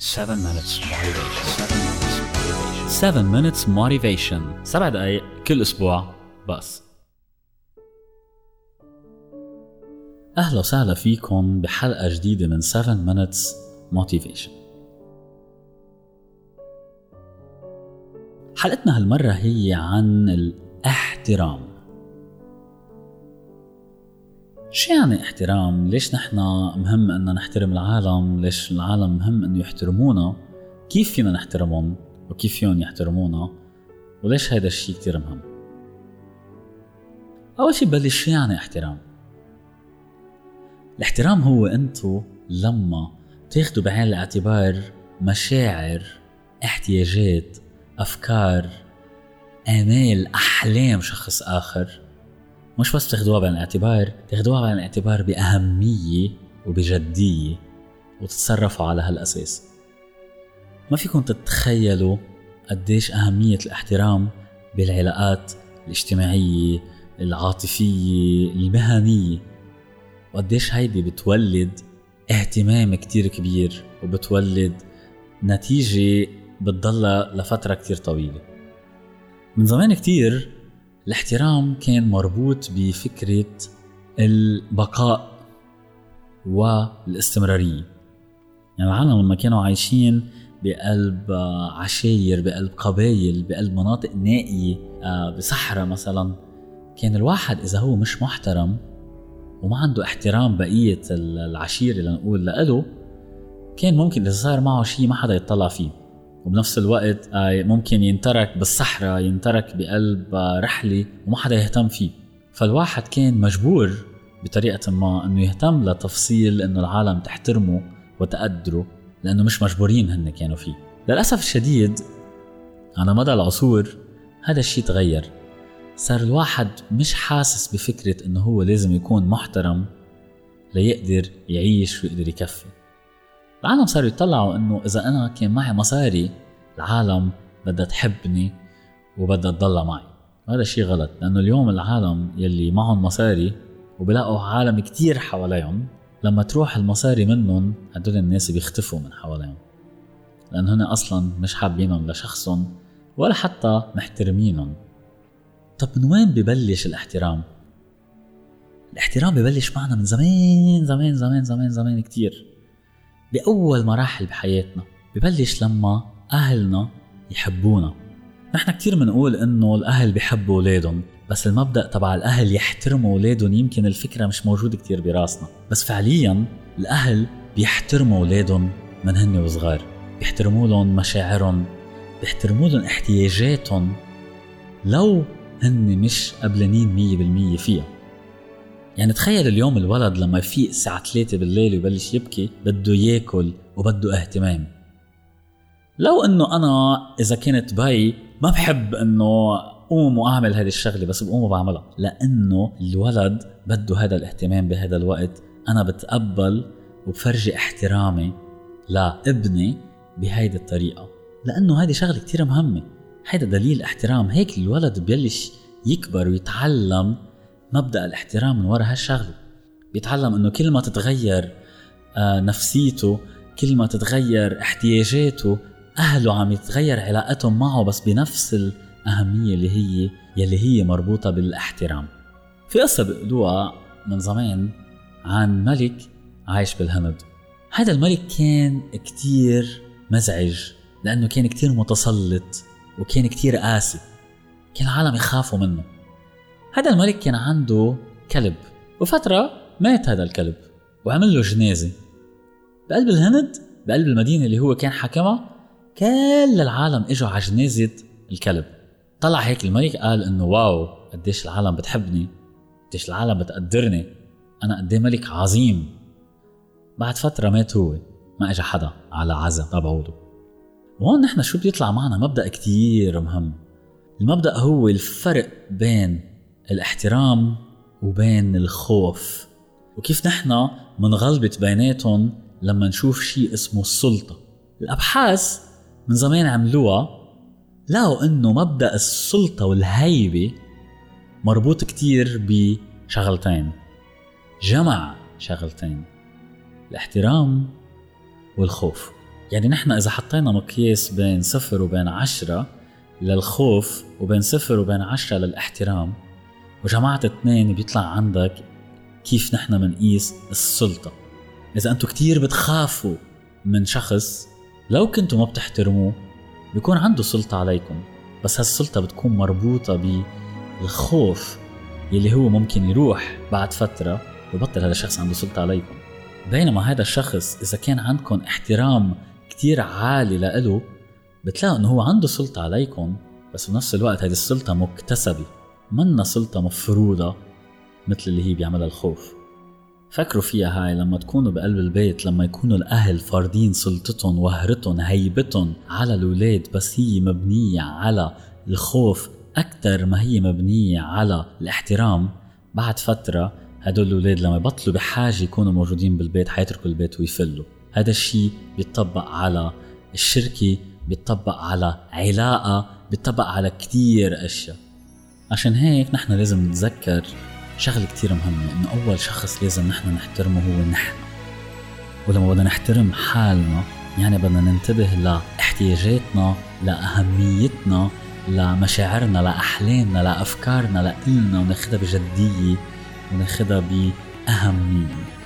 7 minutes motivation. 7 minutes motivation. 7 دقايق كل أسبوع بس. أهلا وسهلا فيكم بحلقة جديدة من 7 minutes motivation. حلقتنا هالمرة هي عن الاحترام. شو يعني احترام؟ ليش نحن مهم ان نحترم العالم؟ ليش العالم مهم إنه يحترمونا؟ كيف فينا نحترمهم؟ وكيف فيهم يحترمونا؟ وليش هيدا الشيء كتير مهم؟ أول شيء ببلش شو يعني احترام؟ الاحترام هو أنتو لما تاخدوا بعين الاعتبار مشاعر احتياجات أفكار آمال أحلام شخص آخر مش بس تاخدوها بعين الاعتبار تاخدوها بعين الاعتبار بأهمية وبجدية وتتصرفوا على هالأساس. ما فيكم تتخيلوا قديش أهمية الاحترام بالعلاقات الاجتماعية العاطفية المهنية وقديش هيدي بتولد اهتمام كتير كبير وبتولد نتيجة بتضلها لفترة كتير طويلة. من زمان كتير الاحترام كان مربوط بفكرة البقاء والاستمرارية. يعني العالم لما كانوا عايشين بقلب عشاير بقلب قبايل بقلب مناطق نائية آه، بصحراء مثلا كان الواحد إذا هو مش محترم وما عنده احترام بقية العشيرة لنقول لإله كان ممكن إذا صار معه شيء ما حدا يطلع فيه. وبنفس الوقت ممكن ينترك بالصحراء ينترك بقلب رحلة وما حدا يهتم فيه. فالواحد كان مجبور بطريقة ما إنه يهتم لتفصيل إنه العالم تحترمه وتقدره لأنه مش مجبورين هن كانوا فيه. للأسف الشديد على مدى العصور هذا الشيء تغير. صار الواحد مش حاسس بفكرة إنه هو لازم يكون محترم ليقدر يعيش ويقدر يكفي. العالم صاروا يطلعوا إنه إذا أنا كان معي مصاري العالم بدها تحبني وبدها تضل معي. هذا الشيء غلط لأنه اليوم العالم يلي معهم مصاري وبلاقوا عالم كتير حواليهم لما تروح المصاري منهم هدول الناس بيختفوا من حواليهم. لأن هن أصلا مش حابينهم لشخصهم ولا حتى محترمينهم. طب من وين ببلش الاحترام؟ الاحترام ببلش معنا من زمان زمان زمان زمان زمان كتير. بأول مراحل بحياتنا ببلش لما أهلنا يحبونا. نحن كتير بنقول إنه الأهل بيحبوا أولادهم بس المبدأ تبع الأهل يحترموا أولادهم يمكن الفكرة مش موجودة كتير براسنا. بس فعليا الأهل بيحترموا أولادهم من هن وصغار بيحترموا لهم مشاعرهم بيحترموا لهم احتياجاتهم لو هن مش قبلانين مية بالمية فيها. يعني تخيل اليوم الولد لما يفيق الساعة 3 بالليل ويبلش يبكي بده ياكل وبده اهتمام. لو إنه أنا إذا كنت بي ما بحب إنه قوم وأعمل هذه الشغلة بس بقوم وبعملها. لأنه الولد بده هذا الاهتمام بهذا الوقت. أنا بتقبل وبفرجي احترامي لابني بهيدي الطريقة. لأنه هذه شغلة كتير مهمة. هيدا دليل احترام. هيك الولد بيلش يكبر ويتعلم مبدأ الاحترام من وراء هالشغلة. بيتعلم إنه كل ما تتغير آه، نفسيته كل ما تتغير احتياجاته أهله عم يتغير علاقتهم معه بس بنفس الأهمية اللي هي يلي هي مربوطة بالاحترام. في قصة بيقولوها من زمان عن ملك عايش بالهند هذا الملك كان كتير مزعج لأنه كان كتير متسلط وكان كتير قاسي. كان العالم يخافوا منه. هذا الملك كان عنده كلب وفترة مات هذا الكلب وعمل له جنازة. بقلب الهند بقلب المدينة اللي هو كان حاكمها كل العالم إجوا على جنازة الكلب. طلع هيك الملك قال إنه واو قديش العالم بتحبني قديش العالم بتقدرني أنا قد ملك عظيم. بعد فترة مات هو ما اجى حدا على عزا تبعوله وهون نحن شو بيطلع معنا مبدأ كتير مهم. المبدأ هو الفرق بين الاحترام وبين الخوف. وكيف نحن منغلبت بيناتهم لما نشوف شيء اسمه السلطة؟ الأبحاث من زمان عملوها لقوا إنه مبدأ السلطة والهيبة مربوط كتير بشغلتين. جمع شغلتين الاحترام والخوف. يعني نحن إذا حطينا مقياس بين صفر وبين عشرة للخوف وبين صفر وبين عشرة للاحترام وجمعت اثنين بيطلع عندك كيف نحن بنقيس السلطة. إذا أنتم كتير بتخافوا من شخص لو كنتوا ما بتحترموه بيكون عنده سلطة عليكم. بس هالسلطة بتكون مربوطة بالخوف يلي هو ممكن يروح بعد فترة ببطل هذا الشخص عنده سلطة عليكم. بينما هذا الشخص إذا كان عندكم احترام كتير عالي لإله بتلاقوا إنه هو عنده سلطة عليكم بس بنفس الوقت هذه السلطة مكتسبة. منا سلطة مفروضة مثل اللي هي بيعملها الخوف. فكروا فيها هاي لما تكونوا بقلب البيت لما يكونوا الأهل فارضين سلطتهم وهرتهم هيبتهم على الأولاد بس هي مبنية على الخوف أكثر ما هي مبنية على الاحترام. بعد فترة هدول الأولاد لما يبطلوا بحاجة يكونوا موجودين بالبيت حيتركوا البيت ويفلوا. هذا الشيء بيطبق على الشركة بيطبق على علاقة بيطبق على كتير أشياء. عشان هيك نحن لازم نتذكر شغلة كتير مهمة إنه أول شخص لازم نحن نحترمه هو نحن. ولما بدنا نحترم حالنا يعني بدنا ننتبه لاحتياجاتنا لأهميتنا لمشاعرنا لأحلامنا لأفكارنا لإلنا وناخدها بجدية وناخدها بأهمية.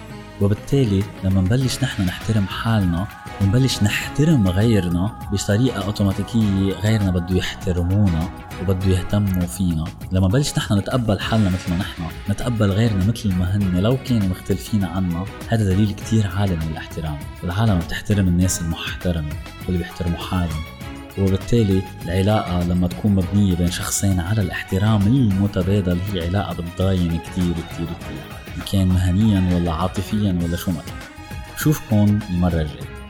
وبالتالي لما نبلش نحن نحترم حالنا ونبلش نحترم غيرنا بطريقة أوتوماتيكية غيرنا بده يحترمونا وبده يهتموا فينا. لما نبلش نحن نتقبل حالنا مثل ما نحن نتقبل غيرنا مثل ما هن لو كانوا مختلفين عنا هذا دليل كتير عالي من الاحترام. والعالم بتحترم الناس المحترمة واللي بيحترموا حالهم. وبالتالي العلاقة لما تكون مبنية بين شخصين على الاحترام المتبادل هي علاقة بتضاين كتير كتير كتير. كان مهنيا ولا عاطفيا ولا شو ما. كان بشوفكم المرة الجاية.